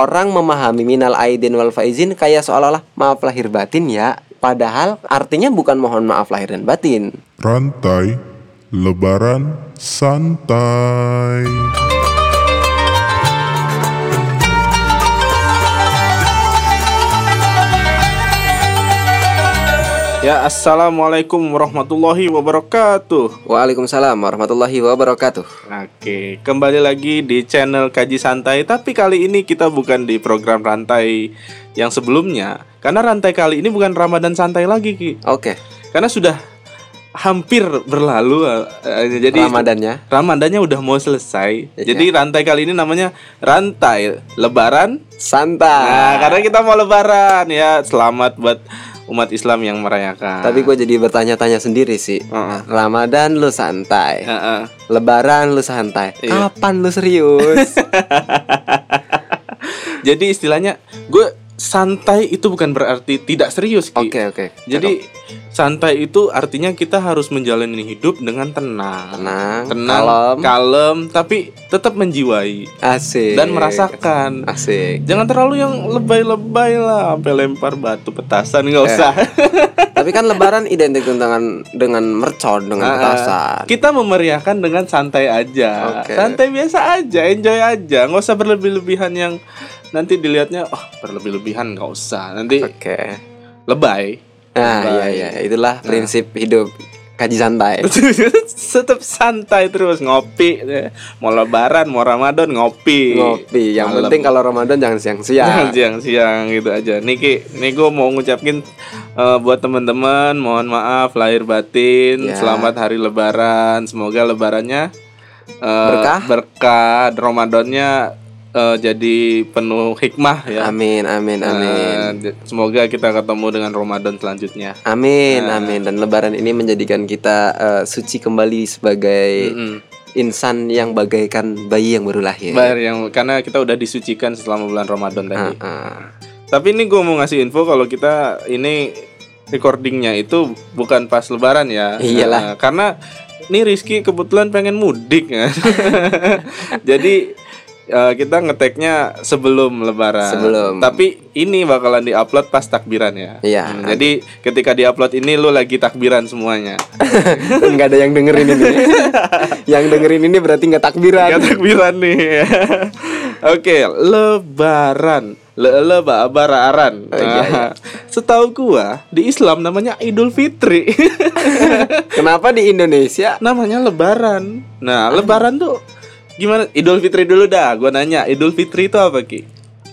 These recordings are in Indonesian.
orang memahami minal aidin wal faizin kayak seolah-olah maaf lahir batin ya. Padahal artinya bukan mohon maaf lahir dan batin. Rantai Lebaran Santai. Ya, assalamualaikum warahmatullahi wabarakatuh. Waalaikumsalam warahmatullahi wabarakatuh. Oke, kembali lagi di channel Kaji Santai. Tapi kali ini kita bukan di program rantai yang sebelumnya, karena rantai kali ini bukan Ramadan santai lagi, Ki. Oke, Karena sudah hampir berlalu. eh, jadi Ramadannya. Ramadannya udah mau selesai. Iya. Jadi rantai kali ini namanya rantai Lebaran. Santai. Nah, karena kita mau Lebaran ya. Selamat buat umat Islam yang merayakan. Tapi gue jadi bertanya-tanya sendiri sih. Heeh. Ramadan lu santai. Heeh. Lebaran lu santai. Iya. Kapan lu serius? Jadi istilahnya gue santai itu bukan berarti tidak serius. Oke, oke. Jadi santai itu artinya kita harus menjalani hidup dengan tenang. Tenang, tenang, kalem. kalem, tapi tetap menjiwai Asik. dan merasakan. Asik. Jangan terlalu yang lebay-lebay lah, sampai lempar batu petasan nggak Eh, usah. Tapi kan lebaran identik dengan dengan mercon, dengan Ah, petasan. kita memeriahkan dengan santai aja, Oke. santai biasa aja, enjoy aja, nggak usah berlebih-lebihan yang nanti dilihatnya, oh berlebih-lebihan nggak usah, nanti Oke. lebay. Nah, iya iya, itulah prinsip hidup kaji santai. Tetap santai terus ngopi, mau lebaran, mau ramadan ngopi. Ngopi. Yang Malam. penting kalau Ramadan jangan siang-siang. siang-siang gitu aja. Niki, nih gue mau ngucapin eh, buat teman-teman, mohon maaf lahir batin, Ya. selamat hari Lebaran. Semoga Lebarannya eh, Berkah? berkah, Ramadannya eh, jadi penuh hikmah ya. Amin, amin, amin. Eh, semoga kita ketemu dengan Ramadan selanjutnya. Amin, Nah. amin. Dan lebaran ini menjadikan kita eh, suci kembali sebagai Mm-mm. insan yang bagaikan bayi yang baru lahir. Bayar yang karena kita udah disucikan selama bulan Ramadan tadi. Ah, ah. Tapi ini gue mau ngasih info kalau kita ini recordingnya itu bukan pas Lebaran ya. Iyalah. Nah, karena ini Rizky kebetulan pengen mudik ya. Jadi eh, kita ngeteknya sebelum Lebaran. Sebelum. Tapi ini bakalan diupload pas takbiran ya. Iya. Hmm, jadi ketika diupload ini lu lagi takbiran semuanya. Nggak ada yang dengerin ini. yang dengerin ini berarti nggak takbiran. Gak takbiran nih. Oke, Lebaran. Le le ba bararan. Oh, iya, iya. Nah, Setahu gua di Islam namanya Idul Fitri. Kenapa di Indonesia? namanya Lebaran. Nah, Lebaran tuh gimana? Idul Fitri dulu dah. Gua nanya, Idul Fitri itu apa ki?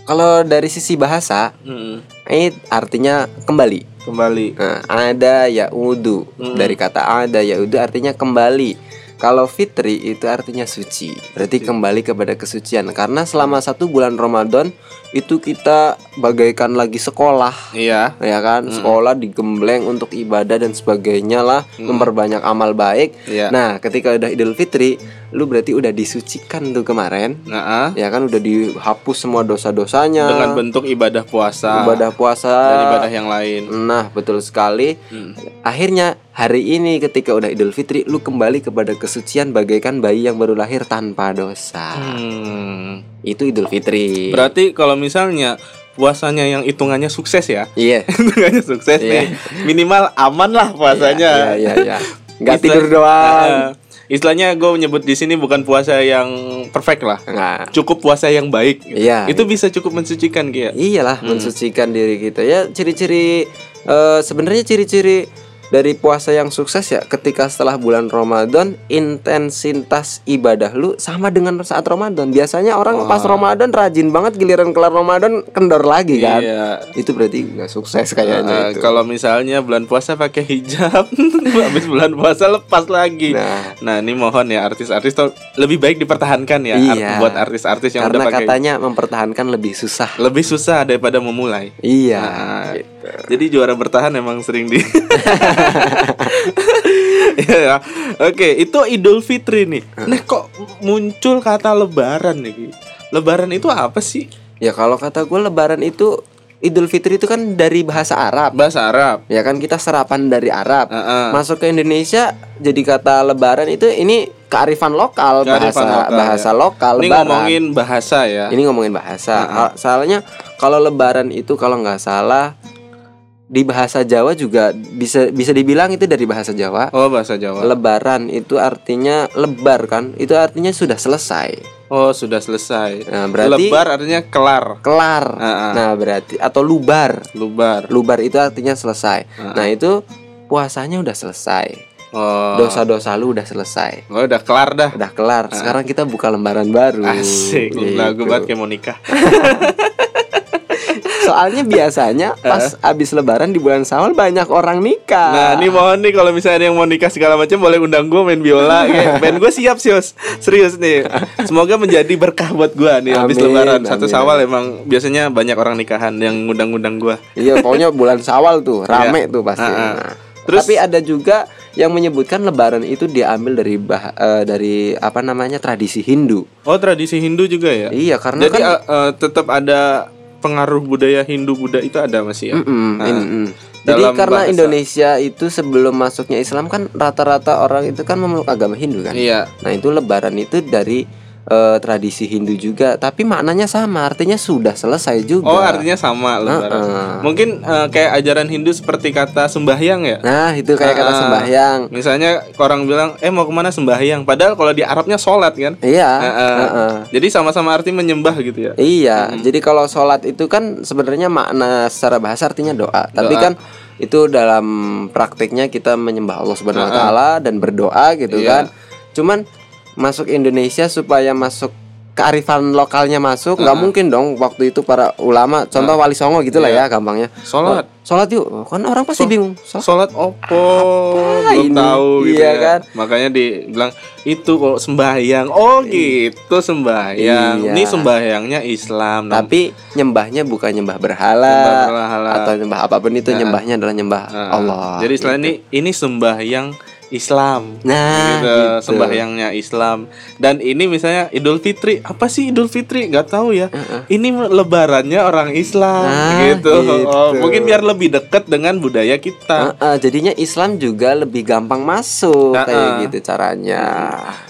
Kalau dari sisi bahasa, Hmm, ini artinya kembali. kembali. Nah, ada yaudu dari kata ada yaudu artinya kembali. Kalau fitri itu artinya suci, berarti kembali kepada kesucian. Karena selama satu bulan Ramadan itu kita bagaikan lagi sekolah, Iya. ya kan? Sekolah digembleng untuk ibadah dan sebagainya lah, memperbanyak amal baik. Iya. Nah, ketika udah Idul Fitri, lu berarti udah disucikan tuh kemarin, Nah, ah, ya kan? Udah dihapus semua dosa-dosanya, dengan bentuk ibadah puasa ibadah puasa, dan ibadah yang lain. Nah, betul sekali. Hmm. Akhirnya hari ini ketika udah Idul Fitri, lu kembali kepada kesucian bagaikan bayi yang baru lahir tanpa dosa. Hmm. Itu Idul Fitri. Berarti kalau misalnya puasanya yang hitungannya sukses ya, Iya. hitungannya sukses Iya. nih, minimal aman lah puasanya. Iya, iya, iya. Gak Istilah- tidur doang. Eh, istilahnya gue menyebut di sini bukan puasa yang perfect lah, Nah, cukup puasa yang baik. gitu. Iya. Itu bisa cukup mensucikan Ki, ya. iyalah mensucikan diri kita. Ya ciri-ciri eh, sebenarnya ciri-ciri dari puasa yang sukses ya ketika setelah bulan Ramadan intensitas ibadah lu sama dengan saat Ramadan. Biasanya orang pas Ramadan rajin banget giliran kelar Ramadan kendor lagi kan. Iya. Itu berarti nggak sukses kayaknya Eh, itu. kalau misalnya bulan puasa pakai hijab, habis bulan puasa lepas lagi. Nah. Nah, ini mohon ya artis-artis tuh lebih baik dipertahankan ya art- Iya. buat artis-artis yang Karena udah pakai katanya mempertahankan lebih susah. lebih susah daripada memulai. Iya. Nah, gitu. Jadi juara bertahan emang sering di. ya. Oke, itu Idul Fitri nih. Nah, kok muncul kata Lebaran nih? Lebaran itu apa sih? Ya kalau kata gue Lebaran itu Idul Fitri itu kan dari bahasa Arab. Bahasa Arab. Ya kan kita serapan dari Arab. Heeh. Masuk ke Indonesia jadi kata Lebaran itu ini kearifan lokal, Kearifan bahasa lokal, bahasa ya. lokal Ini lebaran. ngomongin bahasa ya. Ini ngomongin bahasa. Heeh. Al- Soalnya kalau lebaran itu kalau nggak salah di bahasa Jawa juga bisa bisa dibilang itu dari bahasa Jawa. Oh, bahasa Jawa. Lebaran itu artinya lebar kan? Itu artinya sudah selesai. Oh, sudah selesai. Nah, berarti Lebar artinya kelar. kelar. Heeh. Nah, berarti atau lubar. Lubar. Lubar itu artinya selesai. Heeh. Nah, itu puasanya udah selesai. Oh. Dosa-dosa lu udah selesai. Oh, udah kelar dah. Udah kelar. Sekarang kita buka lembaran baru. Asik, Gitu. lagu banget kayak mau nikah. Soalnya biasanya pas abis lebaran di bulan Sawal banyak orang nikah. Nah, ini mohon nih kalau misalnya ada yang mau nikah segala macam boleh undang gue main biola. Kayak band gue siap sih, Yos. serius nih. Semoga menjadi berkah buat gue nih Amin, lebaran. Satu amin. Sawal emang biasanya banyak orang nikahan yang ngundang-ngundang gue. Iya, pokoknya bulan Sawal tuh rame Iya. tuh pasti. Ah, ah. Nah, Terus- tapi ada juga yang menyebutkan lebaran itu diambil dari bah, eh, dari apa namanya tradisi Hindu. Oh, tradisi Hindu juga ya? Iya, karena Jadi kan eh, eh, tetap ada pengaruh budaya Hindu Buddha itu ada masih ya. Mm-mm, Nah, mm-mm. Jadi dalam karena bahasa- Indonesia itu sebelum masuknya Islam kan rata-rata orang itu kan memeluk agama Hindu kan. Iya. Nah, itu lebaran itu dari eh, tradisi Hindu juga, tapi maknanya sama, artinya sudah selesai juga. Oh, artinya sama lebaran. Heeh. Mungkin eh, kayak ajaran Hindu seperti kata sembahyang ya. Nah, itu kayak kata Ah. sembahyang. Misalnya orang bilang, "Eh, mau ke mana sembahyang?" Padahal kalau di Arabnya sholat kan. Iya. Heeh. heeh. Jadi sama-sama arti menyembah gitu ya. Iya, jadi kalau sholat itu kan sebenarnya makna secara bahasa artinya doa, tapi Doa. kan itu dalam praktiknya kita menyembah Allah Subhanahu Wa Taala dan berdoa gitu Iya. kan. Cuman masuk Indonesia supaya masuk kearifan lokalnya masuk nggak mungkin dong waktu itu para ulama contoh Wali Songo gitulah Iya. ya gampangnya Sholat. sholat yuk kan orang pasti bingung Sholat. Sholat opo belum ini? tahu gitu Iya ya. kan? Makanya dibilang itu kok sembahyang. Oh gitu sembahyang. Iya. Ini sembahyangnya Islam. Nah, tapi nyembahnya bukan nyembah berhala, Nyembah berhala. atau nyembah apa pun itu nyembahnya adalah nyembah Nah, Allah Jadi istilah ini ini sembahyang Islam. Nah, gitu, gitu. sembahyangnya Islam. Dan ini misalnya Idul Fitri, apa sih Idul Fitri? Gak tahu ya. Ini lebarannya orang Islam Nah, gitu. gitu. Oh, mungkin biar lebih dekat dengan budaya kita. Heeh, jadinya Islam juga lebih gampang masuk Nah, kayak gitu caranya.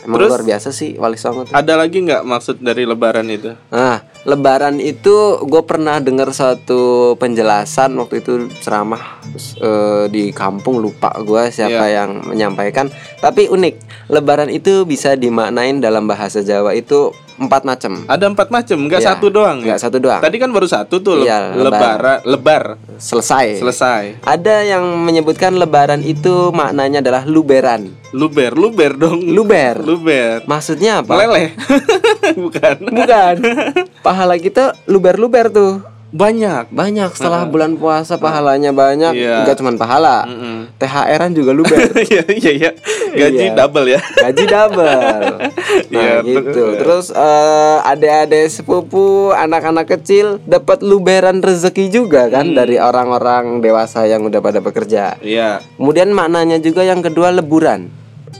Emang Terus- luar biasa sih Wali Songo. Ada lagi nggak maksud dari lebaran itu? Nah, Lebaran itu gue pernah dengar satu penjelasan waktu itu ceramah eh, di kampung lupa gue siapa Iya. yang menyampaikan. Tapi unik, Lebaran itu bisa dimaknain dalam bahasa Jawa itu empat macam. Ada empat macam, nggak Iya, satu doang. ya? Nggak satu doang. Tadi kan baru satu tuh le- Iya, lebara, lebar, Selesai. selesai. Ada yang menyebutkan Lebaran itu maknanya adalah luberan. Luber, luber dong. Luber. Luber. Maksudnya apa? Meleleh. Bukan. Bukan. Pahala kita luber-luber tuh. Banyak. Banyak setelah bulan puasa pahalanya banyak. Iya. Enggak cuma pahala. Mm-mm. THR-an juga luber. Iya, iya, iya. Gaji Iya. double ya. Gaji double. Nah, Iya, gitu. betul. Terus eh, adik-adik sepupu, anak-anak kecil dapat luberan rezeki juga kan dari orang-orang dewasa yang udah pada bekerja. Iya. Kemudian maknanya juga yang kedua leburan.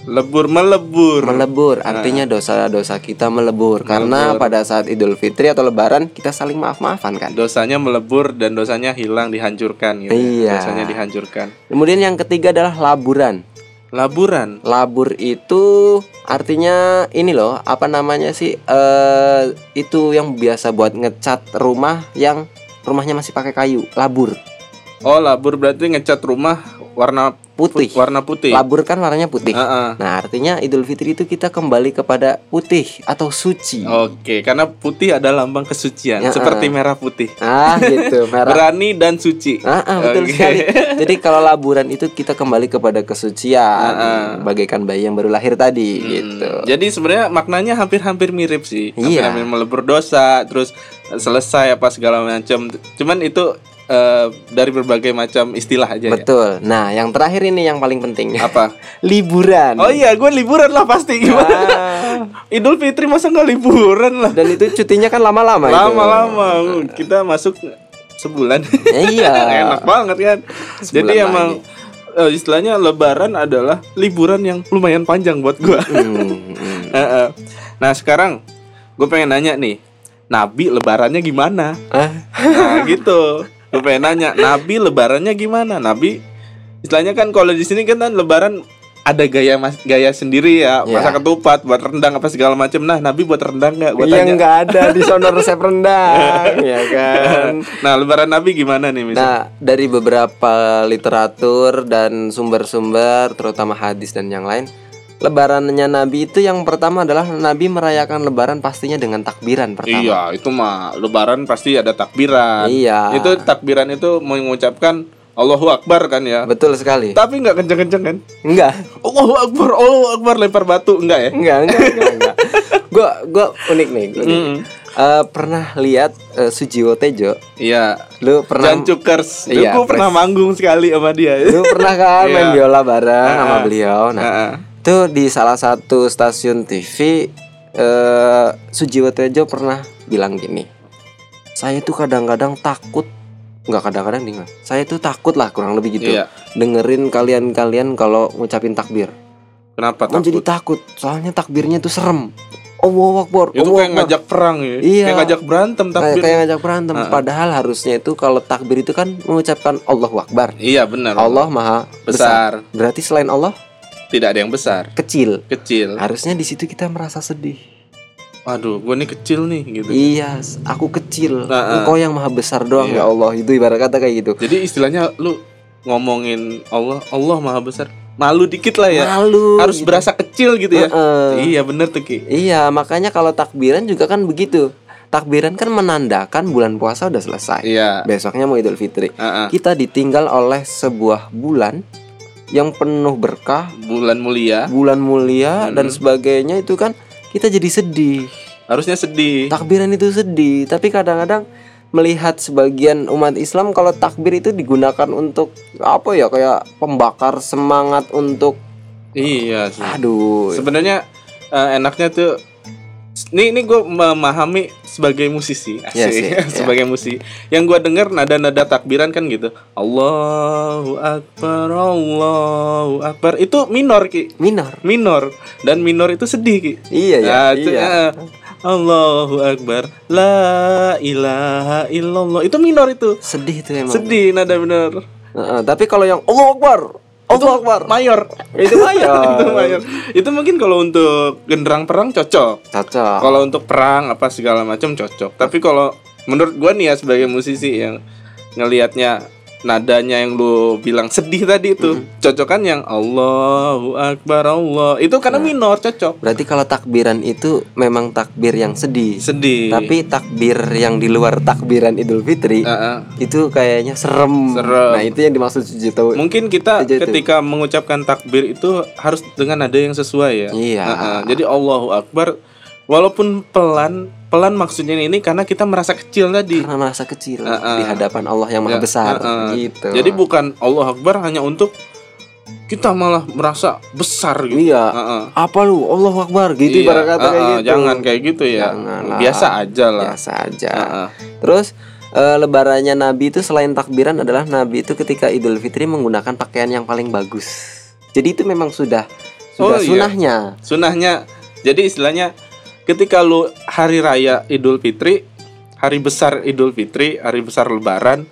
Lebur melebur. Melebur artinya dosa-dosa kita melebur karena pada saat Idul Fitri atau lebaran kita saling maaf-maafan kan. dosanya melebur dan dosanya hilang dihancurkan gitu. ya. Iya. Dosanya dihancurkan. Kemudian yang ketiga adalah laburan. Laburan. Labur itu artinya ini loh, apa namanya sih? eh itu yang biasa buat ngecat rumah yang rumahnya masih pakai kayu. Labur. Oh, labur berarti ngecat rumah warna Putih. warna putih. Labur kan warnanya putih. Heeh. Nah, artinya Idul Fitri itu kita kembali kepada putih atau suci. Oke, karena putih ada lambang kesucian, Ya, seperti merah putih. Ah, gitu, merah. Berani dan suci. Ah, ah, betul Oke. sekali. Jadi kalau laburan itu kita kembali kepada kesucian, bagaikan bayi yang baru lahir tadi, gitu. Jadi sebenarnya maknanya hampir-hampir mirip sih. Iya. Hampir-hampir melebur dosa, terus selesai apa segala macam. Cuman itu eh, dari berbagai macam istilah aja ya. Betul. Nah, yang terakhir ini yang paling penting. Apa? Liburan. Oh iya, gue liburan lah pasti gimana? Ah, Idul Fitri masa nggak liburan lah? dan itu cutinya kan lama-lama. Lama-lama kita masuk sebulan. Ya, iya. Enak banget kan. Sebulan Jadi emang eh, istilahnya Lebaran adalah liburan yang lumayan panjang buat gua. Hmm, hmm. Heeh. nah sekarang gue pengen nanya nih, Nabi Lebarannya gimana? Ah, Nah gitu. Gue pengen nanya, Nabi Lebarannya gimana? Nabi istilahnya kan kalau di sini kan kan Lebaran ada gaya mas gaya sendiri ya, Iya. masak ketupat, buat rendang apa segala macam. Nah, Nabi buat rendang nggak? Gua Iya tanya. nggak ada di sono resep rendang, ya kan. Nah, lebaran Nabi gimana nih misalnya? Nah, dari beberapa literatur dan sumber-sumber, terutama hadis dan yang lain, lebarannya Nabi itu yang pertama adalah Nabi merayakan lebaran pastinya dengan takbiran pertama. Iya, itu mah lebaran pasti ada takbiran. Iya. Itu takbiran itu mengucapkan Allahu Akbar kan ya. Betul sekali. Tapi nggak kenceng-kenceng kan? Enggak. Allahu Akbar, Allahu Akbar lempar batu enggak ya? Enggak, enggak, enggak, enggak. Gua gua unik nih. unik. Mm. Eh, pernah lihat eh, Sujiwo Tejo? Iya. Lu pernah Jan Cukers. Iya, gua pernah manggung sekali sama dia. Lu pernah kan main Iya. biola bareng sama Ah. beliau. Nah, Heeh. Itu di salah satu stasiun TV eh Sujiwo Tejo pernah bilang gini. Saya tuh kadang-kadang takut nggak kadang-kadang nggak. Saya tuh takut lah kurang lebih gitu. Iya. Dengerin kalian-kalian kalau ngucapin takbir. Kenapa takut? jadi takut. Soalnya takbirnya tuh serem. Allahu Akbar. Itu kayak Akbar. ngajak perang ya. Iya. Kayak ngajak berantem kayak, takbir. kayak ngajak berantem. Ah. Padahal harusnya itu kalau takbir itu kan mengucapkan Allahu Akbar. Iya benar. Allah Maha besar. besar. Berarti selain Allah Tidak ada yang besar. kecil. Kecil. Harusnya di situ kita merasa sedih. Waduh, gua nih kecil nih gitu. Iya, aku kecil. Nah, ah. Engkau yang maha besar doang Iya. ya Allah. Itu ibarat kata kayak gitu. Jadi istilahnya lu ngomongin Allah, Allah Maha Besar. Malu dikit lah ya. Malu. Harus gitu. berasa kecil gitu ya. Heeh. Iya bener tuh Ki. Iya, makanya kalau takbiran juga kan begitu. Takbiran kan menandakan bulan puasa udah selesai. Iya. Besoknya mau Idul Fitri. Heeh. Kita ditinggal oleh sebuah bulan yang penuh berkah, Bulan mulia. bulan mulia Hmm. dan sebagainya itu kan kita jadi sedih. Harusnya sedih. Takbiran itu sedih, tapi kadang-kadang melihat sebagian umat Islam kalau takbir itu digunakan untuk apa ya kayak pembakar semangat untuk Iya sih. aduh Sebenarnya eh, enaknya tuh ini ini gue memahami sebagai musisi sih, iya. sebagai musisi. Yang gue dengar nada-nada takbiran kan gitu. Allahu akbar Allahu akbar. Itu minor ki. Minor. minor. Dan minor itu sedih ki. Iya ya, Nah, itu, iya. eh, Allahu akbar la ilaha illallah. Itu minor itu. Sedih itu emang. sedih nada bener Heeh, tapi kalau yang Allah Akbar, Allah Akbar, mayor itu mayor. itu mayor itu mungkin kalau untuk genderang perang cocok Cocok. Kalau untuk perang apa segala macam cocok. Tapi kalau menurut gua nih ya sebagai musisi yang ngelihatnya nadanya yang lu bilang sedih tadi itu cocokan yang Allahu Akbar Allah itu karena minor cocok Berarti kalau takbiran itu memang takbir yang sedih. sedih Tapi takbir yang di luar takbiran Idul Fitri Heeh. itu kayaknya serem. Serem. Nah, itu yang dimaksud Sujito. mungkin kita ketika mengucapkan takbir itu harus dengan nada yang sesuai ya Iya. Heeh. jadi Allahu Akbar walaupun pelan pelan maksudnya ini karena kita merasa kecil tadi Karena merasa kecil Heeh. di hadapan Allah yang Maha Ya, Besar heeh. gitu. Jadi bukan Allah Akbar hanya untuk kita malah merasa besar gitu. Iya. Heeh. apa lu Allah Akbar gitu Iya, ibarat kata kayak heeh, gitu. Jangan kayak gitu ya. Janganlah. Biasa aja lah. Biasa aja. Heeh. Terus eh, lebarannya Nabi itu selain takbiran adalah Nabi itu ketika Idul Fitri menggunakan pakaian yang paling bagus. Jadi itu memang sudah sudah Oh, iya. sunahnya. Sunahnya jadi istilahnya ketika lu hari raya Idul Fitri, hari besar Idul Fitri, hari besar lebaran,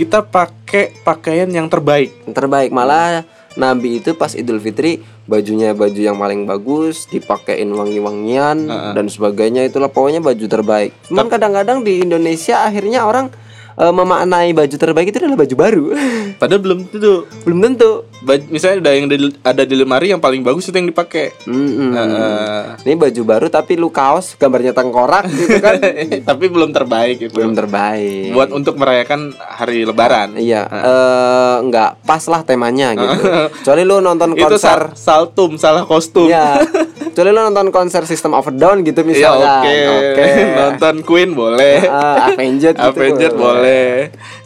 kita pakai pakaian yang terbaik. Terbaik malah Nabi itu pas Idul Fitri bajunya baju yang paling bagus, dipakein wangi-wangian Heeh. dan sebagainya itulah pokoknya baju terbaik. Cuman kadang-kadang di Indonesia akhirnya orang eh, memaknai baju terbaik itu adalah baju baru. Padahal belum tentu. Belum tentu. Baj- misalnya ada yang di- ada di lemari yang paling bagus itu yang dipakai. Mm-mm. Heeh. Ini baju baru tapi lu kaos gambarnya tengkorak gitu kan. Tapi belum terbaik itu. Belum terbaik. buat untuk merayakan hari lebaran. Iya, eh nggak pas lah temanya gitu. Kecuali lu nonton Itu konser, sal- saltum, salah kostum. ya. Kecuali lu nonton konser System of a Down gitu Iya, misalnya. oke. Nonton Queen boleh. Ah, Avenged gitu. Avenged boleh.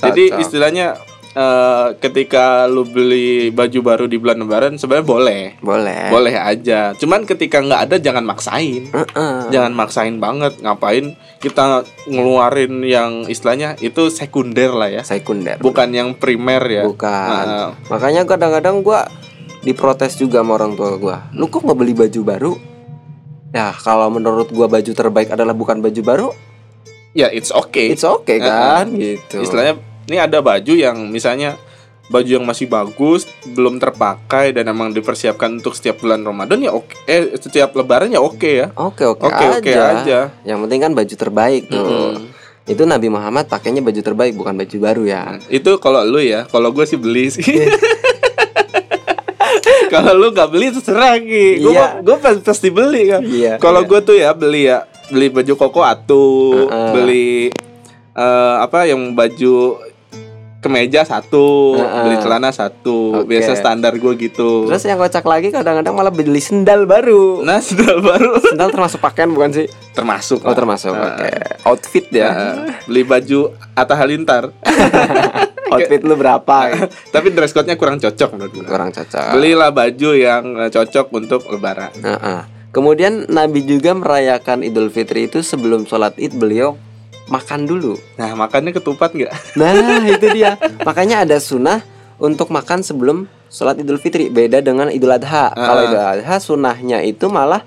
Jadi Cocok. istilahnya eh, ketika lu beli baju baru di bulan lebaran sebenarnya boleh. Boleh. Boleh aja. Cuman ketika nggak ada jangan maksain. Heeh. Jangan maksain banget. Ngapain kita ngeluarin yang istilahnya itu sekunder lah ya. Sekunder. Bukan yang primer ya. Bukan. Heeh. Makanya kadang-kadang gua diprotes juga sama orang tua gua. Lu kok nggak beli baju baru? Ya, kalau menurut gua baju terbaik adalah bukan baju baru, Ya it's okay. it's okay kan gitu. Istilahnya ini ada baju yang misalnya baju yang masih bagus, belum terpakai dan emang dipersiapkan untuk setiap bulan Ramadan ya oke. Eh setiap lebaran ya oke ya. Oke oke Oke, aja. oke aja. Yang penting kan baju terbaik tuh. Mm-mm. Itu Nabi Muhammad pakainya baju terbaik bukan baju baru ya. Itu kalau lu ya, kalau gue sih beli sih. kalau lu nggak beli terserah Ki. Gue Iya. gue pasti beli kan. Iya, Kalau iya. gue tuh ya beli ya, beli baju koko atu, Heeh. beli eh, apa yang baju kemeja satu, Heeh. beli celana satu. Oke. Biasa standar gue gitu. Terus yang kocak lagi kadang-kadang malah beli sendal baru. nah, sendal baru Sendal termasuk pakaian bukan sih? termasuk. Oh lah. termasuk. Nah, Oke. Outfit ya. nah, beli baju Atta Halilintar. Outfit lu berapa? Tapi dress code-nya kurang cocok menurut gue. Kurang cocok. Belilah baju yang eh, cocok untuk lebaran. Heeh. Kemudian Nabi juga merayakan Idul Fitri itu sebelum sholat Id beliau makan dulu. Nah, makannya ketupat nggak? Nah itu dia. Makanya ada sunnah untuk makan sebelum sholat Idul Fitri. Beda dengan Idul Adha. Kalau Ah. Idul Adha sunnahnya itu malah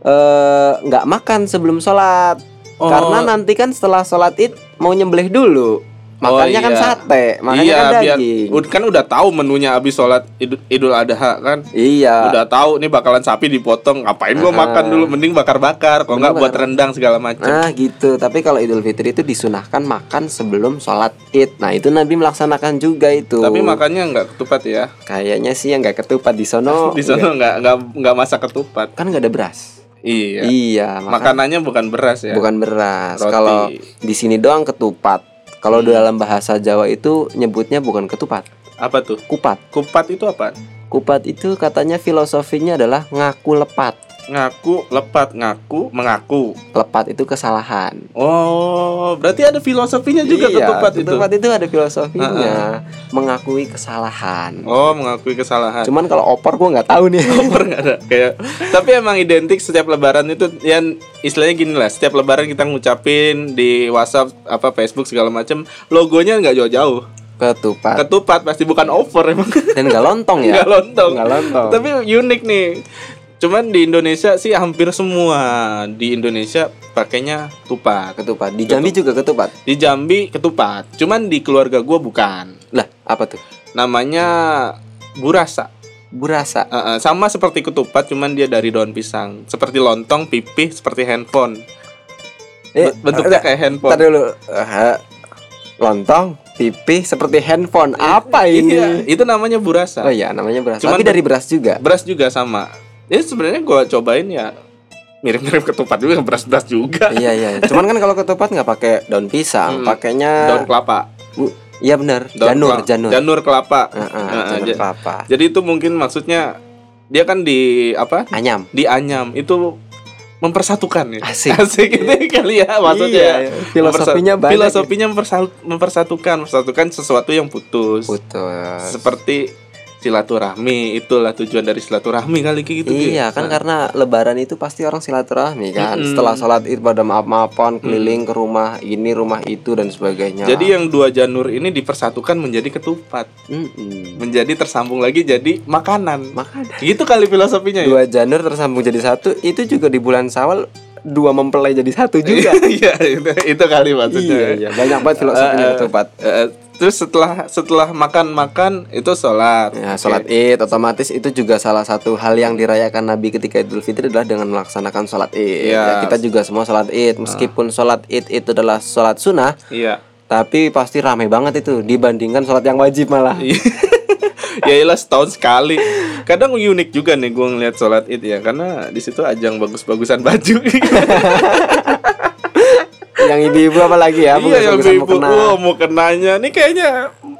eh, nggak makan sebelum sholat. Oh. Karena nanti kan setelah sholat Id mau nyembelih dulu. Makanya Oh, kan iya. sate, makanya iya, kan biar daging. ud- kan udah tahu menunya abis sholat Idul, Idul Adha kan. Iya. Udah tahu nih bakalan sapi dipotong. Ngapain gua Ah. makan dulu? Mending bakar-bakar. Kalau nggak Mending buat bakar. rendang segala macam. Nah gitu, tapi kalau Idul Fitri itu disunahkan makan sebelum sholat id. Nah itu Nabi melaksanakan juga itu. Tapi makannya nggak ketupat ya. kayaknya sih yang nggak ketupat di sono. Di sana nggak nggak nggak masak ketupat. kan nggak ada beras. Iya. Iya, makan Makanannya bukan beras ya. bukan beras. Kalau di sini doang ketupat. Kalau dalam bahasa Jawa itu nyebutnya bukan ketupat, Apa tuh? kupat. Kupat itu apa? Kupat itu katanya filosofinya adalah ngaku lepat. Ngaku, lepat, ngaku, mengaku. Lepat itu kesalahan. Oh, berarti ada filosofinya juga iya, ketupat, itu. ketupat itu ada filosofinya, mengakui kesalahan. Oh, mengakui kesalahan. Cuman kalau opor gua nggak tahu nih. Over nggak ada kayak tapi emang identik setiap lebaran itu yang istilahnya gini lah setiap lebaran kita ngucapin di WhatsApp apa Facebook segala macam logonya nggak jauh-jauh Ketupat. ketupat pasti bukan over emang Dan nggak lontong ya? nggak lontong Nggak lontong. tapi unik nih cuman di Indonesia sih hampir semua di Indonesia pakainya tupat ketupat. Di Jambi juga ketupat. di Jambi ketupat cuman di keluarga gua bukan Lah, apa tuh? namanya burasa Burasa. Uh, uh, sama seperti ketupat cuman dia dari daun pisang seperti lontong pipih seperti handphone Eh, bentuknya enggak, kayak handphone Ntar dulu. Eh, lontong, pipih seperti handphone. Apa ini? Iya, itu namanya burasa Oh iya, namanya beras. Cuman Tapi dari beras juga. beras juga sama ya sebenarnya gua cobain ya mirip-mirip ketupat juga beras-beras juga iya iya. Cuman kan kalau ketupat nggak pakai daun pisang, Hmm. pakainya daun kelapa Bu- Iya benar, janur, kelapa. janur. janur kelapa Heeh, Heeh, janur ja- kelapa. jadi itu mungkin maksudnya dia kan di apa Anyam. di anyam itu mempersatukan ya Asik. asik itu kali ya maksudnya Iya, iya. Filosofinya Mempersa- banyak filosofinya mempersatukan mempersatukan sesuatu yang putus Putus. seperti silaturahmi itulah tujuan dari silaturahmi kali kayak gitu. Iya kan Nah, karena lebaran itu pasti orang silaturahmi kan? Mm-mm. Setelah sholat id pada maaf-maafan keliling ke rumah ini rumah itu dan sebagainya. Jadi yang dua janur ini dipersatukan menjadi ketupat. Mm-mm. menjadi tersambung lagi jadi makanan. Makanan. Gitu kali filosofinya ya? Dua janur tersambung jadi satu Itu juga di bulan sawal Dua mempelai jadi satu juga. Iya itu, itu kali maksudnya. Iya iya. Banyak banget filosofinya Eh, eh, ketupat eh, terus setelah setelah makan makan itu sholat. Ya, sholat id otomatis itu juga salah satu hal yang dirayakan Nabi ketika Idul Fitri adalah dengan melaksanakan sholat id. Iya. Ya, kita juga semua sholat id, meskipun sholat id itu adalah sholat sunnah, iya. tapi pasti ramai banget itu dibandingkan sholat yang wajib malah. Iya. ya iyalah setahun sekali kadang unik juga nih gue ngeliat sholat id ya karena di situ ajang bagus-bagusan baju yang ibu-ibu apa lagi ya? iya yang bagus-bagusan ibu mukena. wah mau kenanya nih kayaknya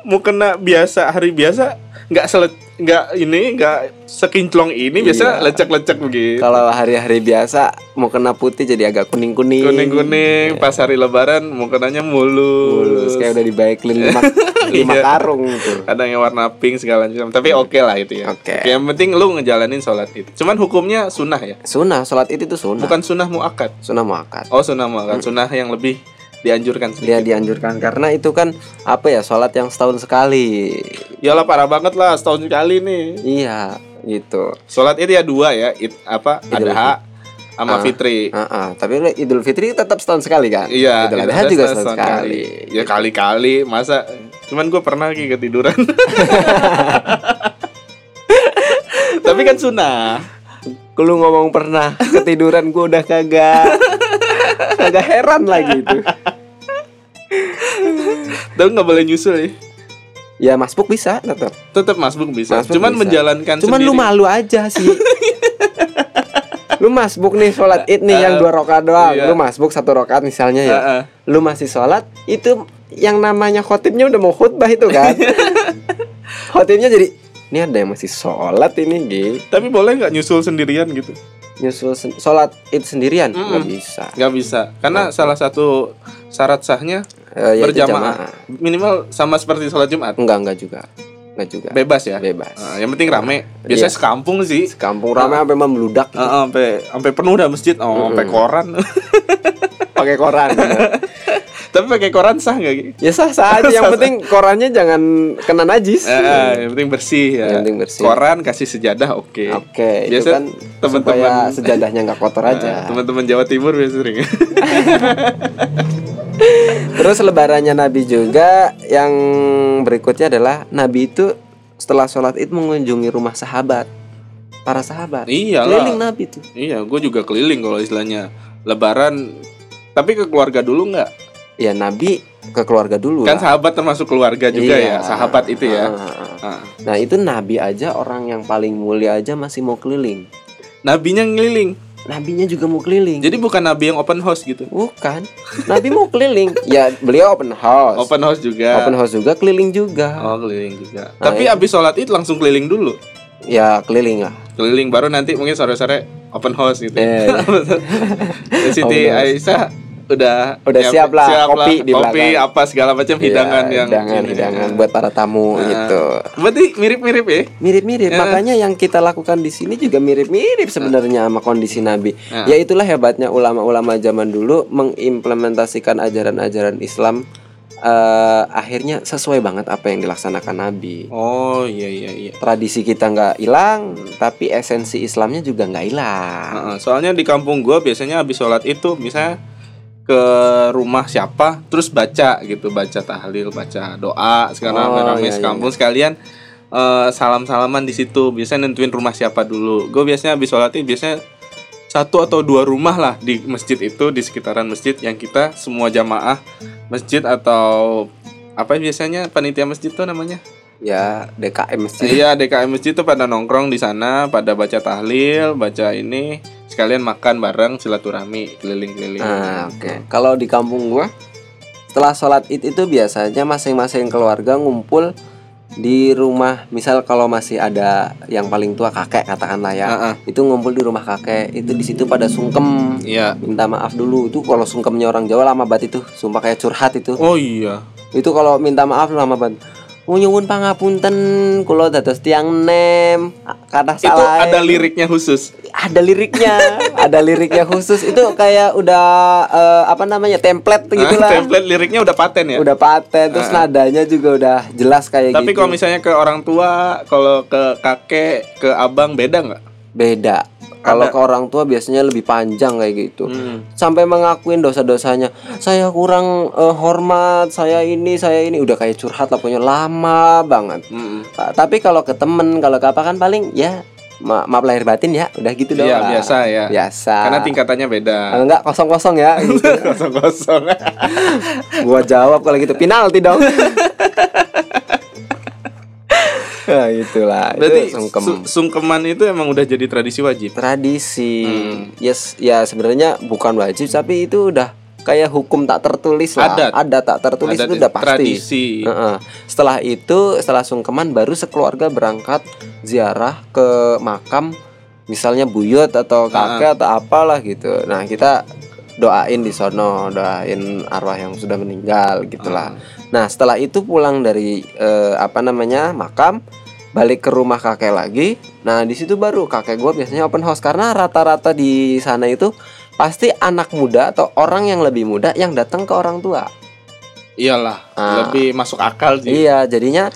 mau kena biasa hari biasa nggak selet nggak ini nggak sekinclong ini biasa Iya. lecek-lecek begitu Kalau hari-hari biasa mau kena putih jadi agak kuning-kuning. kuning-kuning pas hari lebaran mau kenanya mulus, Mulus kayak udah dibaiklin lima, lima Iya. karung tuh. ada yang warna pink segala macam tapi oke lah itu ya Oke. yang penting lu ngejalanin sholat id cuman hukumnya sunnah ya Sunnah, sholat itu sunnah. bukan sunnah muakkad sunnah muakkad. oh sunnah muakkad sunnah yang lebih dianjurkan Dia sedikit dianjurkan karena itu kan apa ya sholat yang setahun sekali. Iyalah parah banget lah setahun sekali nih Iya, gitu. sholat id ya dua ya id apa Idul adha sama Ah. fitri Ah, ah. tapi Idul Fitri tetap setahun sekali kan? Iya, Idul Adha juga setahun setahun sekali. Ya kali-kali masa Cuman gue pernah lagi ketiduran. Tapi kan sunnah. Lu ngomong pernah ketiduran gue udah kagak kagak heran lagi itu. Tapi nggak boleh nyusul ya. Ya masbuk bisa tetap. Tetap masbuk bisa. Masbuk Cuman bisa. menjalankan Cuman sendiri. lu malu aja sih. lu masbuk nih sholat id nih yang dua rakaat doang. Iya. Lu masbuk satu rakaat misalnya ya. Heeh. Lu masih sholat itu yang namanya khotibnya udah mau khutbah itu kan. khotibnya jadi ini ada yang masih sholat ini gitu. Tapi boleh nggak nyusul sendirian gitu? Nyusul sen- sholat id sendirian nggak Mm-mm. bisa. Nggak bisa. Karena salah satu syarat sahnya yaitu berjamaah. Minimal sama seperti sholat Jumat. Enggak enggak juga. Enggak juga. Bebas ya. Bebas. Ah, yang penting rame. Biasanya Iya. sekampung sih. Kampung ramai sampai membludak Ah, ah, sampai sampai penuh dah masjid. Oh, sampai koran. pakai koran. Tapi pakai koran sah nggak? Gi? ya sah sah aja. Yang penting korannya jangan kena najis. Eh, eh, yang penting bersih ya. Yang penting bersih. Koran kasih sejadah oke. Oke, itu Biasa kan teman-teman sejadahnya nggak kotor Eh, aja. teman-teman Jawa Timur biasa sering. Terus lebarannya Nabi juga yang berikutnya adalah Nabi itu setelah sholat id mengunjungi rumah sahabat, para sahabat. Iyalah. Keliling Nabi tuh. iya, gue juga keliling kalau istilahnya Lebaran. Tapi ke keluarga dulu nggak? Ya Nabi ke keluarga dulu. Kan lah. sahabat termasuk keluarga juga Iya. ya, sahabat itu ya. Ah, ah, ah. Ah. Nah itu Nabi aja orang yang paling mulia aja masih mau keliling. Nabinya ngeliling. Nabinya juga mau keliling. Jadi bukan nabi yang open house gitu. Bukan. Nabi mau keliling. Ya beliau open house. Open house juga. Open house juga keliling juga. Oh, keliling juga. Nah, Tapi itu. abis sholat itu langsung keliling dulu. Ya keliling lah. Keliling baru nanti mungkin sore-sore open house gitu. Eh, Ya, Siti. Aisyah udah Udah siap lah, kopi di kopi belakang. apa segala macam hidangan Iya, yang hidangan ini. hidangan buat para tamu Nah, gitu. Berarti mirip-mirip ya? Mirip-mirip, Ya. makanya yang kita lakukan di sini juga mirip-mirip sebenarnya sama kondisi Nabi. Ya. Ya itulah hebatnya ulama-ulama zaman dulu mengimplementasikan ajaran-ajaran Islam eh, akhirnya sesuai banget apa yang dilaksanakan Nabi. Oh iya iya iya. Tradisi kita nggak hilang, tapi esensi Islamnya juga nggak hilang. Heeh, soalnya di kampung gua biasanya habis sholat itu misalnya ke rumah siapa terus baca gitu baca tahlil baca doa sekarang Oh, rame-rame iya, iya, sekampung sekalian eh, salam-salaman di situ. Biasanya nentuin rumah siapa dulu. Gue biasanya habis sholat itu biasanya satu atau dua rumah lah di masjid itu di sekitaran masjid yang kita semua jamaah masjid atau apa biasanya panitia masjid tuh namanya? Ya DKM masjid. Iya DKM masjid tuh pada nongkrong di sana, pada baca tahlil, baca ini, sekalian makan bareng silaturahmi keliling-keliling. Nah, oke. Kalau di kampung gua setelah sholat id itu biasanya masing-masing keluarga ngumpul di rumah misal kalau masih ada yang paling tua kakek katakanlah ya Heeh. itu ngumpul di rumah kakek itu di situ pada sungkem Iya. minta maaf dulu itu kalau sungkemnya orang Jawa lama banget itu sumpah kayak curhat itu Oh iya. itu kalau minta maaf lama banget nyuwun pangapunten kula dados tiang nem Itu salah ada liriknya khusus. ada liriknya ada liriknya khusus itu kayak udah eh, apa namanya template gitu Ah, lah template liriknya udah paten ya. udah paten terus Ah. nadanya juga udah jelas kayak Tapi gitu kalau misalnya ke orang tua, kalau ke kakek, ke abang beda nggak? beda kalau ke orang tua biasanya lebih panjang kayak gitu Hmm. sampai mengakuin dosa-dosanya saya kurang eh, hormat saya ini saya ini udah kayak curhat lah pokoknya lama banget. Ta- tapi kalau ke temen kalau ke apa kan paling ya ma maaf lahir batin ya udah gitu doang Iya biasa ya. biasa Karena tingkatannya beda. kalau enggak kosong kosong ya gitu. Kosong-kosong. gua jawab kalau gitu penalti dong nah itulah Berarti itu sungkem su- sungkeman itu emang udah jadi tradisi wajib. tradisi Hmm. yes ya sebenarnya bukan wajib tapi itu udah kayak hukum tak tertulis lah Adat. ada tak tertulis Ada itu udah pasti tradisi. Heeh. Setelah itu, setelah sungkeman baru sekeluarga berangkat ziarah ke makam misalnya buyut atau kakek atau apalah gitu. Nah, kita doain di sono, doain arwah yang sudah meninggal gitulah. Nah, setelah itu pulang dari eh, apa namanya? makam balik ke rumah kakek lagi. Nah, di situ baru kakek gua biasanya open house karena rata-rata di sana itu pasti anak muda atau orang yang lebih muda yang datang ke orang tua. Iyalah, Ah. lebih masuk akal sih. Iya, jadinya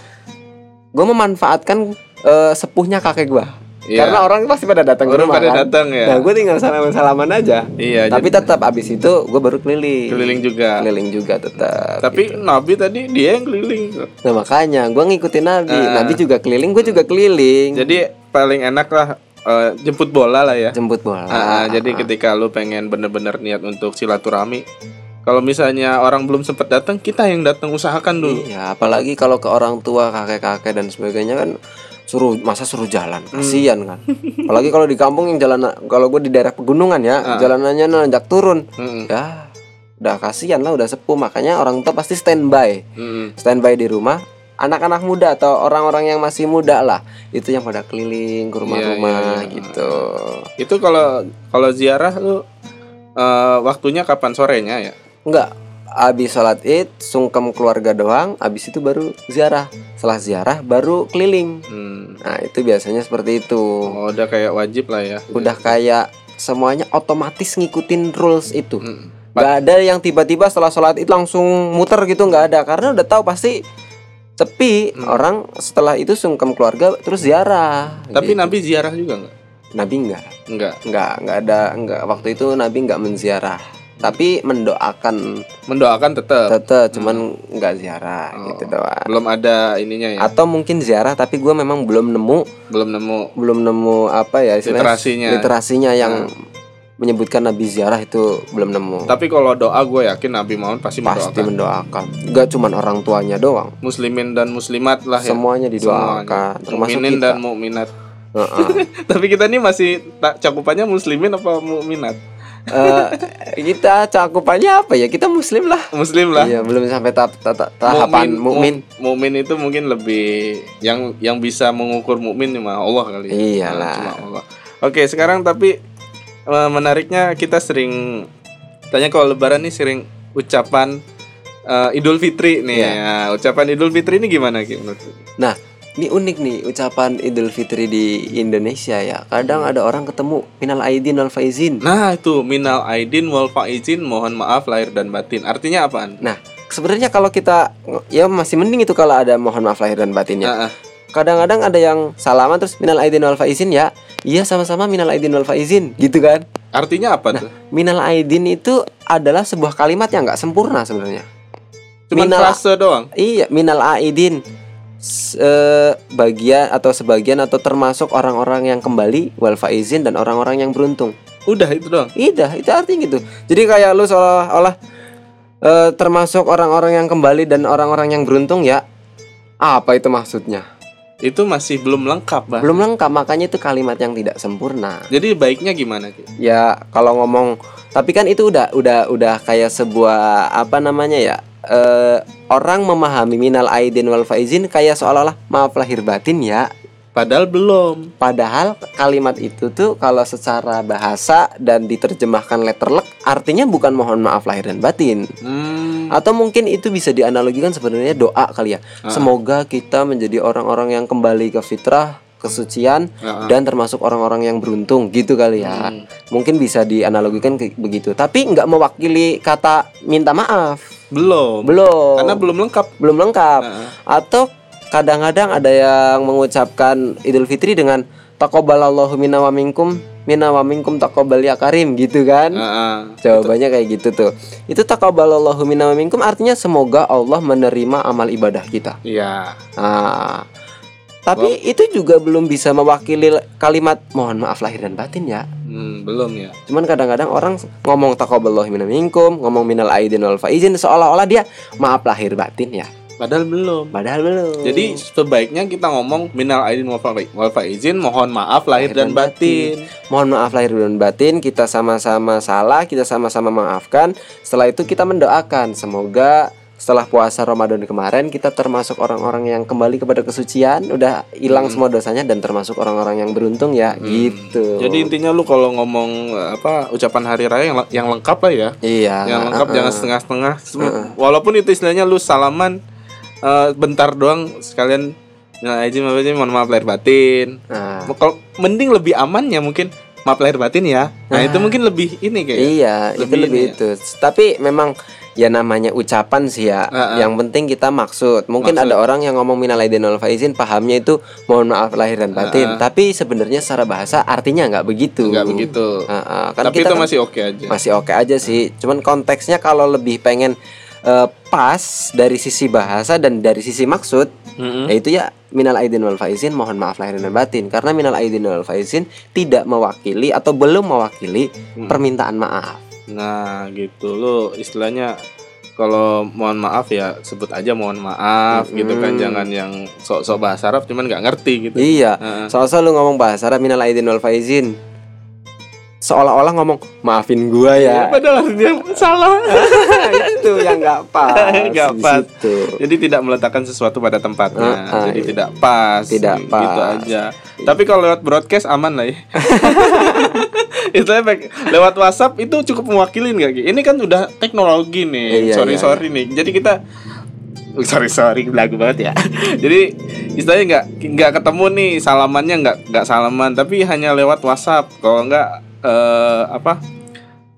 gue memanfaatkan eh, sepuhnya kakek gue. Iya. Karena orang pasti pada datang ke rumah pada kan. datang, ya. Nah, gue tinggal salaman-salaman aja. Iya, Tapi jadi- tetap abis itu gue baru keliling. keliling juga. Keliling juga tetap. Tapi Nabi tadi dia yang keliling. Nah makanya gue ngikutin Nabi. Ah. Nabi juga keliling, gue juga keliling. Jadi paling enak lah eh, jemput bola lah ya. Jemput bola. Ah, ah, jadi ketika lu pengen bener-bener niat untuk silaturahmi, kalau misalnya orang belum sempat datang, kita yang datang usahakan dulu. Iya, apalagi kalau ke orang tua, kakek-kakek dan sebagainya kan suruh masa suruh jalan, Hmm. kasihan kan. apalagi kalau di kampung yang jalan kalau gue di daerah pegunungan ya, Ah. jalanannya nanjak turun. Mm-mm. Ya, udah kasihan lah, udah sepuh makanya orang tua pasti standby. Mm-mm. Standby di rumah. Anak-anak muda atau orang-orang yang masih muda lah, itu yang pada keliling ke rumah-rumah Iya, iya, iya. gitu. Itu kalau kalau ziarah lu eh, waktunya kapan sorenya ya? Enggak, habis sholat id, sungkem keluarga doang, habis itu baru ziarah. Setelah ziarah baru keliling. Hmm. Nah itu biasanya seperti itu. Oh, udah kayak wajib lah ya. Udah kayak semuanya otomatis ngikutin rules itu. Mm. Gak ada yang tiba-tiba setelah sholat itu langsung muter gitu nggak ada karena udah tahu pasti sepi Hmm. orang setelah itu sungkem keluarga terus ziarah. Tapi Gitu. Nabi ziarah juga nggak? Nabi nggak Enggak. nggak nggak ada nggak waktu itu Nabi nggak menziarah tapi mendoakan Mendoakan tetap. tetep cuman nggak ziarah Oh. gitu doang. Belum ada ininya ya. Atau mungkin ziarah tapi gue memang belum nemu Belum nemu. belum nemu apa ya Literasinya. Hmm. literasinya yang menyebutkan Nabi ziarah itu belum nemu. Tapi kalau doa gue yakin Nabi Muhammad pasti, Pasti mendoakan. mendoakan. Gak cuman orang tuanya doang, Muslimin dan muslimat lah ya. semuanya didoakan, Semuanya. termasuk kita. dan mukminat. Heeh. Tapi kita nih masih tak cakupannya muslimin apa mukminat? Eh, kita cakupannya apa ya? Kita Muslim lah. Muslim lah. Iya, belum sampai tahap tahap- tahapan mukmin. mu- mukmin itu mungkin lebih yang yang bisa mengukur mukmin cuma Allah kali. ya. Iyalah. Cuma Allah. Oke, sekarang tapi eh, menariknya kita sering tanya kalau lebaran nih sering ucapan eh, Idul Fitri nih Iya. ya. Ucapan Idul Fitri ini gimana Ki menurut lu? Nah, ini unik nih ucapan Idul Fitri di Indonesia ya. Kadang ada orang ketemu minal aidin wal faizin. Nah, itu minal aidin wal faizin mohon maaf lahir dan batin. Artinya apaan? Nah, sebenarnya kalau kita ya masih mending itu kalau ada mohon maaf lahir dan batinnya. Kadang-kadang ada yang salaman terus minal aidin wal faizin ya. Iya sama-sama minal aidin wal faizin gitu kan. Artinya apa tuh? Minal aidin itu adalah sebuah kalimat yang nggak sempurna sebenarnya. Cuman minal- doang. Iya, minal aidin S- eh, bagian atau sebagian atau termasuk orang-orang yang kembali wal faizin dan orang-orang yang beruntung. Udah itu doang. Iya, itu artinya gitu. Jadi kayak lu seolah-olah eh, termasuk orang-orang yang kembali dan orang-orang yang beruntung ya. Apa itu maksudnya? Itu masih belum lengkap, Bah. Belum lengkap, makanya itu kalimat yang tidak sempurna. Jadi baiknya gimana, Ki? Ya, kalau ngomong tapi kan itu udah udah udah kayak sebuah apa namanya ya? Eh, orang memahami minal aidin wal faizin kayak seolah-olah maaf lahir batin ya. Padahal belum. Padahal kalimat itu tuh kalau secara bahasa dan diterjemahkan letterlek artinya bukan mohon maaf lahir dan batin. Hmm. Atau mungkin itu bisa dianalogikan sebenarnya doa kali ya. Semoga kita menjadi orang-orang yang kembali ke fitrah, kesucian ah. dan termasuk orang-orang yang beruntung gitu kali ya. Hmm. Mungkin bisa dianalogikan begitu. Tapi nggak mewakili kata minta maaf. Belum. Belum. Karena belum lengkap. belum lengkap. Ah, Atau kadang-kadang ada yang mengucapkan Idul Fitri dengan taqabbalallahu minna wa minkum minna wa minkum taqabbal ya karim gitu kan. ah. Jawabannya kayak gitu tuh. Itu taqabbalallahu minna wa minkum artinya semoga Allah menerima amal ibadah kita. Iya. Nah, tapi itu juga belum bisa mewakili kalimat mohon maaf lahir dan batin ya. Hmm, belum ya. Cuman kadang-kadang orang ngomong taqabbalallahu minna minkum, ngomong minal aidin wal faizin seolah-olah dia maaf lahir batin ya. Padahal belum. Padahal belum. Jadi sebaiknya kita ngomong minal aidin wal fa- wal faizin mohon maaf lahir dan batin. mohon maaf lahir dan batin, kita sama-sama salah, kita sama-sama maafkan. Setelah itu kita mendoakan semoga setelah puasa Ramadan kemarin kita termasuk orang-orang yang kembali kepada kesucian, udah hilang semua dosanya dan termasuk orang-orang yang beruntung ya, gitu. Jadi intinya lu kalau ngomong eh, apa ucapan hari raya yang, yang lengkap lah ya. iya, yang lengkap uh-uh. jangan setengah-setengah. Sem- Walaupun itu istilahnya lu salaman eh, bentar doang sekalian nah apa aja mohon maaf lahir batin. Nah, Kalau mending lebih amannya mungkin maaf lahir batin ya. Nah, itu mungkin lebih ini kayak. Iya, itu lebih lebih ini ya. itu. Tapi memang ya namanya ucapan sih ya. Ah, ah. Yang penting kita maksud. Mungkin Maksud. ada orang yang ngomong minal aidin wal faizin pahamnya itu mohon maaf lahir dan batin. Ah, Tapi sebenarnya secara bahasa artinya nggak begitu. nggak begitu Ah, ah. Kan tapi kita itu kan masih oke aja masih oke aja sih. Cuman konteksnya kalau lebih pengen eh, pas dari sisi bahasa dan dari sisi maksud, Mm-mm. yaitu ya minal aidin wal faizin mohon maaf lahir dan batin. Karena minal aidin wal faizin tidak mewakili atau belum mewakili Hmm. permintaan maaf. Nah gitu lo istilahnya kalau mohon maaf ya sebut aja mohon maaf gitu kan Mm-mm. jangan yang sok-sok bahasa Arab cuman nggak ngerti gitu. Iya. Heeh. Soalnya lu ngomong bahasa Arab minal aidin wal faizin. Seolah-olah ngomong maafin gua ya. Padahal artinya salah. itu yang nggak pas. Nggak pas. situ. Jadi tidak meletakkan sesuatu pada tempatnya. Ah, ah, Jadi iya. tidak pas. Tidak gitu pas. aja. Tapi kalau lewat broadcast aman lah ya. Istilahnya baik- lewat WhatsApp itu cukup mewakilin gak Ki? Ini kan udah teknologi nih. Iya, sorry iya, sorry nih. Jadi kita Uh, sorry sorry lagu banget ya. Jadi istilahnya nggak nggak ketemu nih salamannya nggak nggak salaman tapi hanya lewat WhatsApp. Kalau nggak eh, apa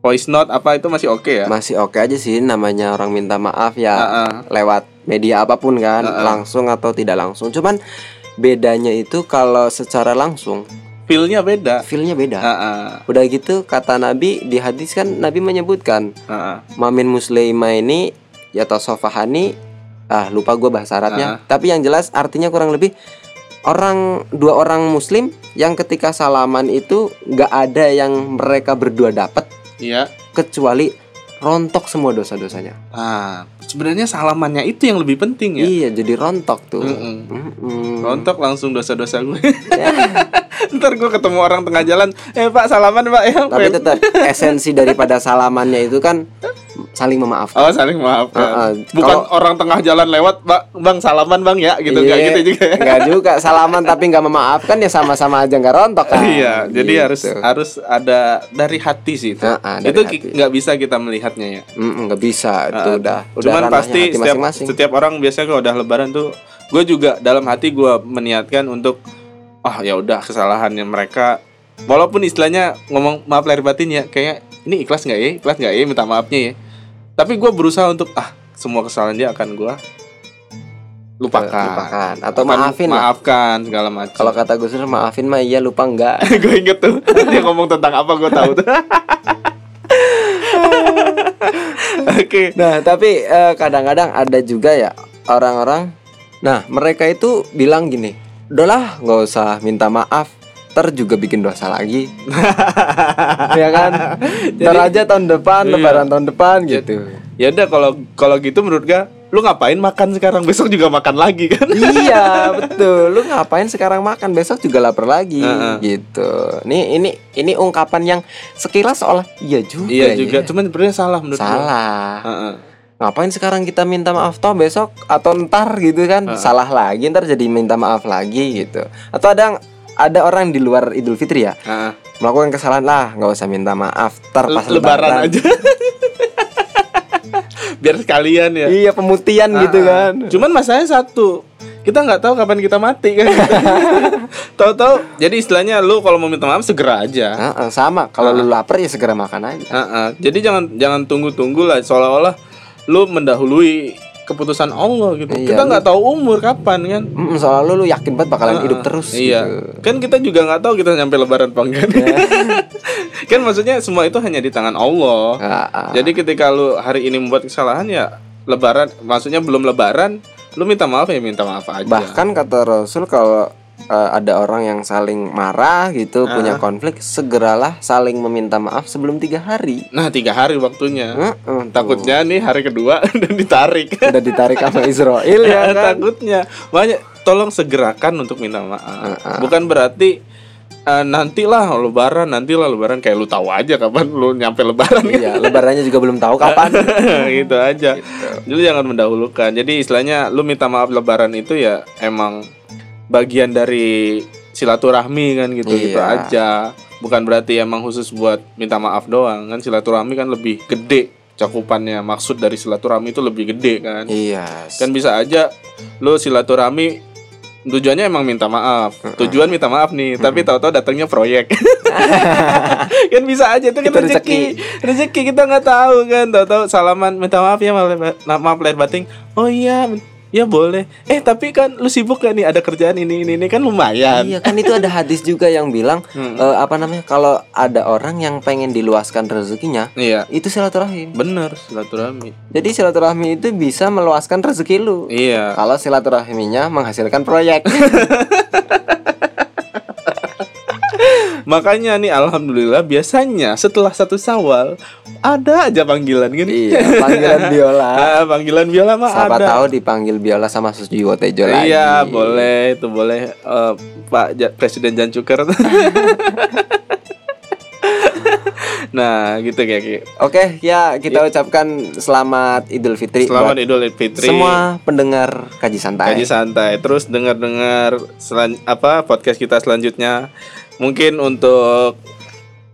voice note apa itu masih oke ya. Masih oke aja sih namanya orang minta maaf ya Ah, ah. lewat media apa pun kan, Ah, ah. langsung atau tidak langsung. Cuman bedanya itu kalau secara langsung Feelnya beda. feelnya beda. Ah, ah, Udah gitu kata Nabi di hadis kan Nabi menyebutkan ah, ah. Mamin muslima ini ya sofahani ah lupa gue bahasa Arabnya Ah. tapi yang jelas artinya kurang lebih orang dua orang muslim yang ketika salaman itu nggak ada yang mereka berdua dapat Iya. kecuali rontok semua dosa-dosanya Ah, sebenarnya salamannya itu yang lebih penting ya. iya jadi rontok tuh Mm-mm. Mm-mm. Rontok langsung dosa-dosa gue. Ntar gue ketemu orang tengah jalan, eh pak salaman pak ya. tapi tetap esensi daripada salamannya itu kan saling memaafkan Oh saling maafkan. Ah, ah. Bukan Kalau- orang tengah jalan lewat, pak bang salaman bang ya gitu Iya, nggak gitu juga. ya? nggak juga salaman tapi nggak memaafkan ya sama-sama aja nggak rontok kan Iya, jadi Gitu. harus harus ada dari hati sih itu. Ah, ah, dari itu nggak bisa kita melihatnya ya. Mm, nggak bisa itu Ah, udah udah Cuman ranahnya pasti hati setiap masing-masing setiap orang biasanya kalau udah lebaran tuh gue juga dalam hati gue meniatkan untuk oh ya udah kesalahannya mereka walaupun istilahnya ngomong maaf lahir batin ya kayak ini ikhlas nggak ya ikhlas nggak ya minta maafnya ya tapi gue berusaha untuk ah semua kesalahan dia akan gue lupakan. Lupakan. Atau Akan maafin lah. maafkan segala macam kalau kata Gus Dur maafin mah iya lupa enggak. Gue inget tuh dia ngomong tentang apa gue tahu tuh. Oke. Nah tapi eh, kadang-kadang ada juga ya orang-orang. Nah mereka itu bilang gini udahlah nggak usah minta maaf ter juga bikin dosa lagi. Ya kan? Ntar aja tahun depan Iya. lebaran tahun depan gitu. ya udah kalau kalau gitu menurut gue lu ngapain makan sekarang? Besok juga makan lagi kan? Iya betul. Lu ngapain sekarang makan? Besok juga lapar lagi Heeh. gitu. Ini ini ini ungkapan yang sekilas seolah iya juga iya ya. juga cuman sebenarnya salah menurut salah. Heeh. ngapain sekarang kita minta maaf toh? Besok atau ntar gitu kan? Salah lagi ntar jadi minta maaf lagi gitu. Atau ada ada orang di luar Idul Fitri ya? Heeh. melakukan kesalahan lah nggak usah minta maaf. Ntar pas Le- lebaran aja. Biar sekalian ya. Iya pemutihan gitu Ah, kan. Cuman masalahnya satu kita nggak tahu kapan kita mati kan. Tahu-tahu jadi istilahnya lu kalau mau minta maaf segera aja. Heeh, sama. Kalau lu lapar ya segera makan aja. Heeh. jadi jangan jangan tunggu-tunggu lah seolah-olah lu mendahului keputusan Allah gitu Iya, kita nggak tahu umur kapan kan Mm, soalnya lu, yakin banget bakalan hidup terus iya gitu. kan kita juga nggak tahu kita nyampe lebaran apa enggak kan maksudnya semua itu hanya di tangan Allah Ah, ah. Jadi ketika lu hari ini membuat kesalahan ya lebaran maksudnya belum lebaran lu minta maaf ya minta maaf aja. bahkan kata Rasul kalau eh, ada orang yang saling marah gitu Ah. punya konflik segeralah saling meminta maaf sebelum tiga hari Nah, tiga hari waktunya. Heeh, Takutnya nih hari kedua dan ditarik. udah ditarik sama Israel ya kan Takutnya. Makanya tolong segerakan untuk minta maaf. Ah, Bukan berarti eh, nantilah lebaran, nantilah lebaran kayak lu tahu aja kapan lu nyampe lebaran kan. iya lebarannya juga belum tahu kapan gitu aja. Jadi jangan mendahulukan. Jadi istilahnya lu minta maaf lebaran itu ya emang bagian dari silaturahmi kan gitu gitu Iya. aja. Bukan berarti emang khusus buat minta maaf doang kan silaturahmi kan lebih gede cakupannya. Maksud dari silaturahmi itu lebih gede kan. iya. Kan bisa aja lu silaturahmi tujuannya emang minta maaf. Tujuan minta maaf nih tapi tahu-tahu datangnya proyek. Kan bisa aja itu kan Itu rezeki. rezeki. Kita nggak tahu kan. Tahu-tahu salaman minta maaf ya maaf, maaf lahir batin. Oh iya ya boleh. Eh tapi kan lu sibuk gak nih? Ada kerjaan ini ini ini. Kan lumayan. Iya kan itu ada hadis juga yang bilang eh, apa namanya kalau ada orang yang pengen diluaskan rezekinya iya. itu silaturahim. bener silaturahmi. Jadi silaturahmi itu bisa meluaskan rezeki lu. iya. Kalau silaturahminya menghasilkan proyek. makanya nih alhamdulillah biasanya setelah satu sawal ada aja panggilan kan iya, panggilan biola. Ah, panggilan biola mah Siapa ada tahu dipanggil biola sama Susjiwo Tejo lagi. Iya boleh itu boleh Eh, Pak Ja- Presiden Jan Cuker. nah gitu kayak gitu. Oke, ya kita ucapkan selamat Idul Fitri Selamat Idul Fitri. semua pendengar kaji santai. Kaji santai. Terus dengar-dengar apa podcast kita selanjutnya. Mungkin untuk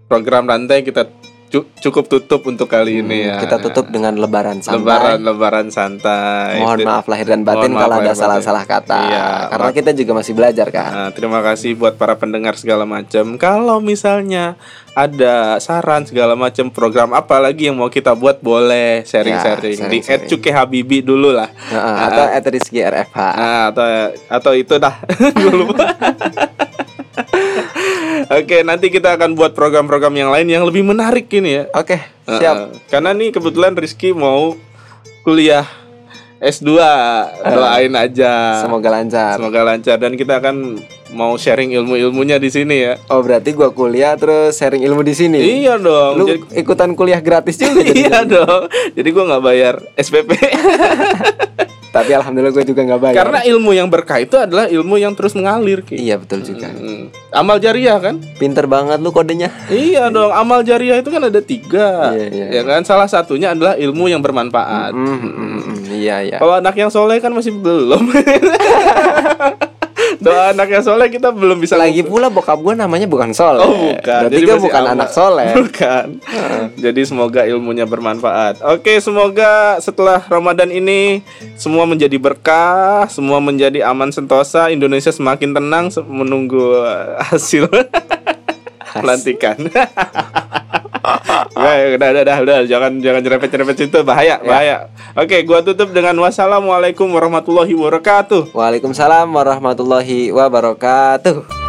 program rantai kita cu- cukup tutup untuk kali ini ya. Hmm, Kita tutup dengan lebaran santai. lebaran lebaran santai. Mohon maaf lahir dan batin kalau ada salah-salah kata. Iya, Karena kita juga masih belajar kan. Nah, terima kasih buat para pendengar segala macam. Kalau misalnya ada saran segala macam program apa lagi yang mau kita buat boleh sharing-sharing Ya, di. @cuke habibi dulu lah. Heeh, atau at Rizky RFH. Nah, atau atau itu dah. Gua lupa. Oke, nanti kita akan buat program-program yang lain yang lebih menarik ini ya. Oke, siap. Karena nih kebetulan Rizky mau kuliah S2. Doain aja. Semoga lancar. Semoga lancar dan kita akan mau sharing ilmu-ilmunya di sini ya. Oh, berarti gua kuliah terus sharing ilmu di sini. Iya dong. Lu Jadi- ikutan kuliah gratis juga iya dong. Jadi gua nggak bayar SPP. Tapi alhamdulillah gue juga nggak bayar. Karena ilmu yang berkah itu adalah ilmu yang terus mengalir. Ki. Iya betul juga. Hmm. Amal jariah kan? Pinter banget lu kodenya. iya dong. Amal jariah itu kan ada tiga. Iya, iya. Ya kan. Salah satunya adalah ilmu yang bermanfaat. Hmm, hmm, hmm, hmm. Iya iya. Kalau anak yang soleh kan masih belum. Doa anak yang soleh kita belum bisa Lagi pula bokap gue namanya bukan Soleh. Oh bukan. Berarti Jadi gue bukan aman. anak soleh. Bukan. Jadi semoga ilmunya bermanfaat. Oke semoga setelah Ramadan ini Semua menjadi berkah Semua menjadi aman sentosa Indonesia semakin tenang Menunggu hasil. Pelantikan udah, udah, udah, udah, jangan, jangan nyerempet-nyerempet situ, bahaya, bahaya. Oke, gua tutup dengan wassalamualaikum warahmatullahi wabarakatuh. Waalaikumsalam warahmatullahi wabarakatuh.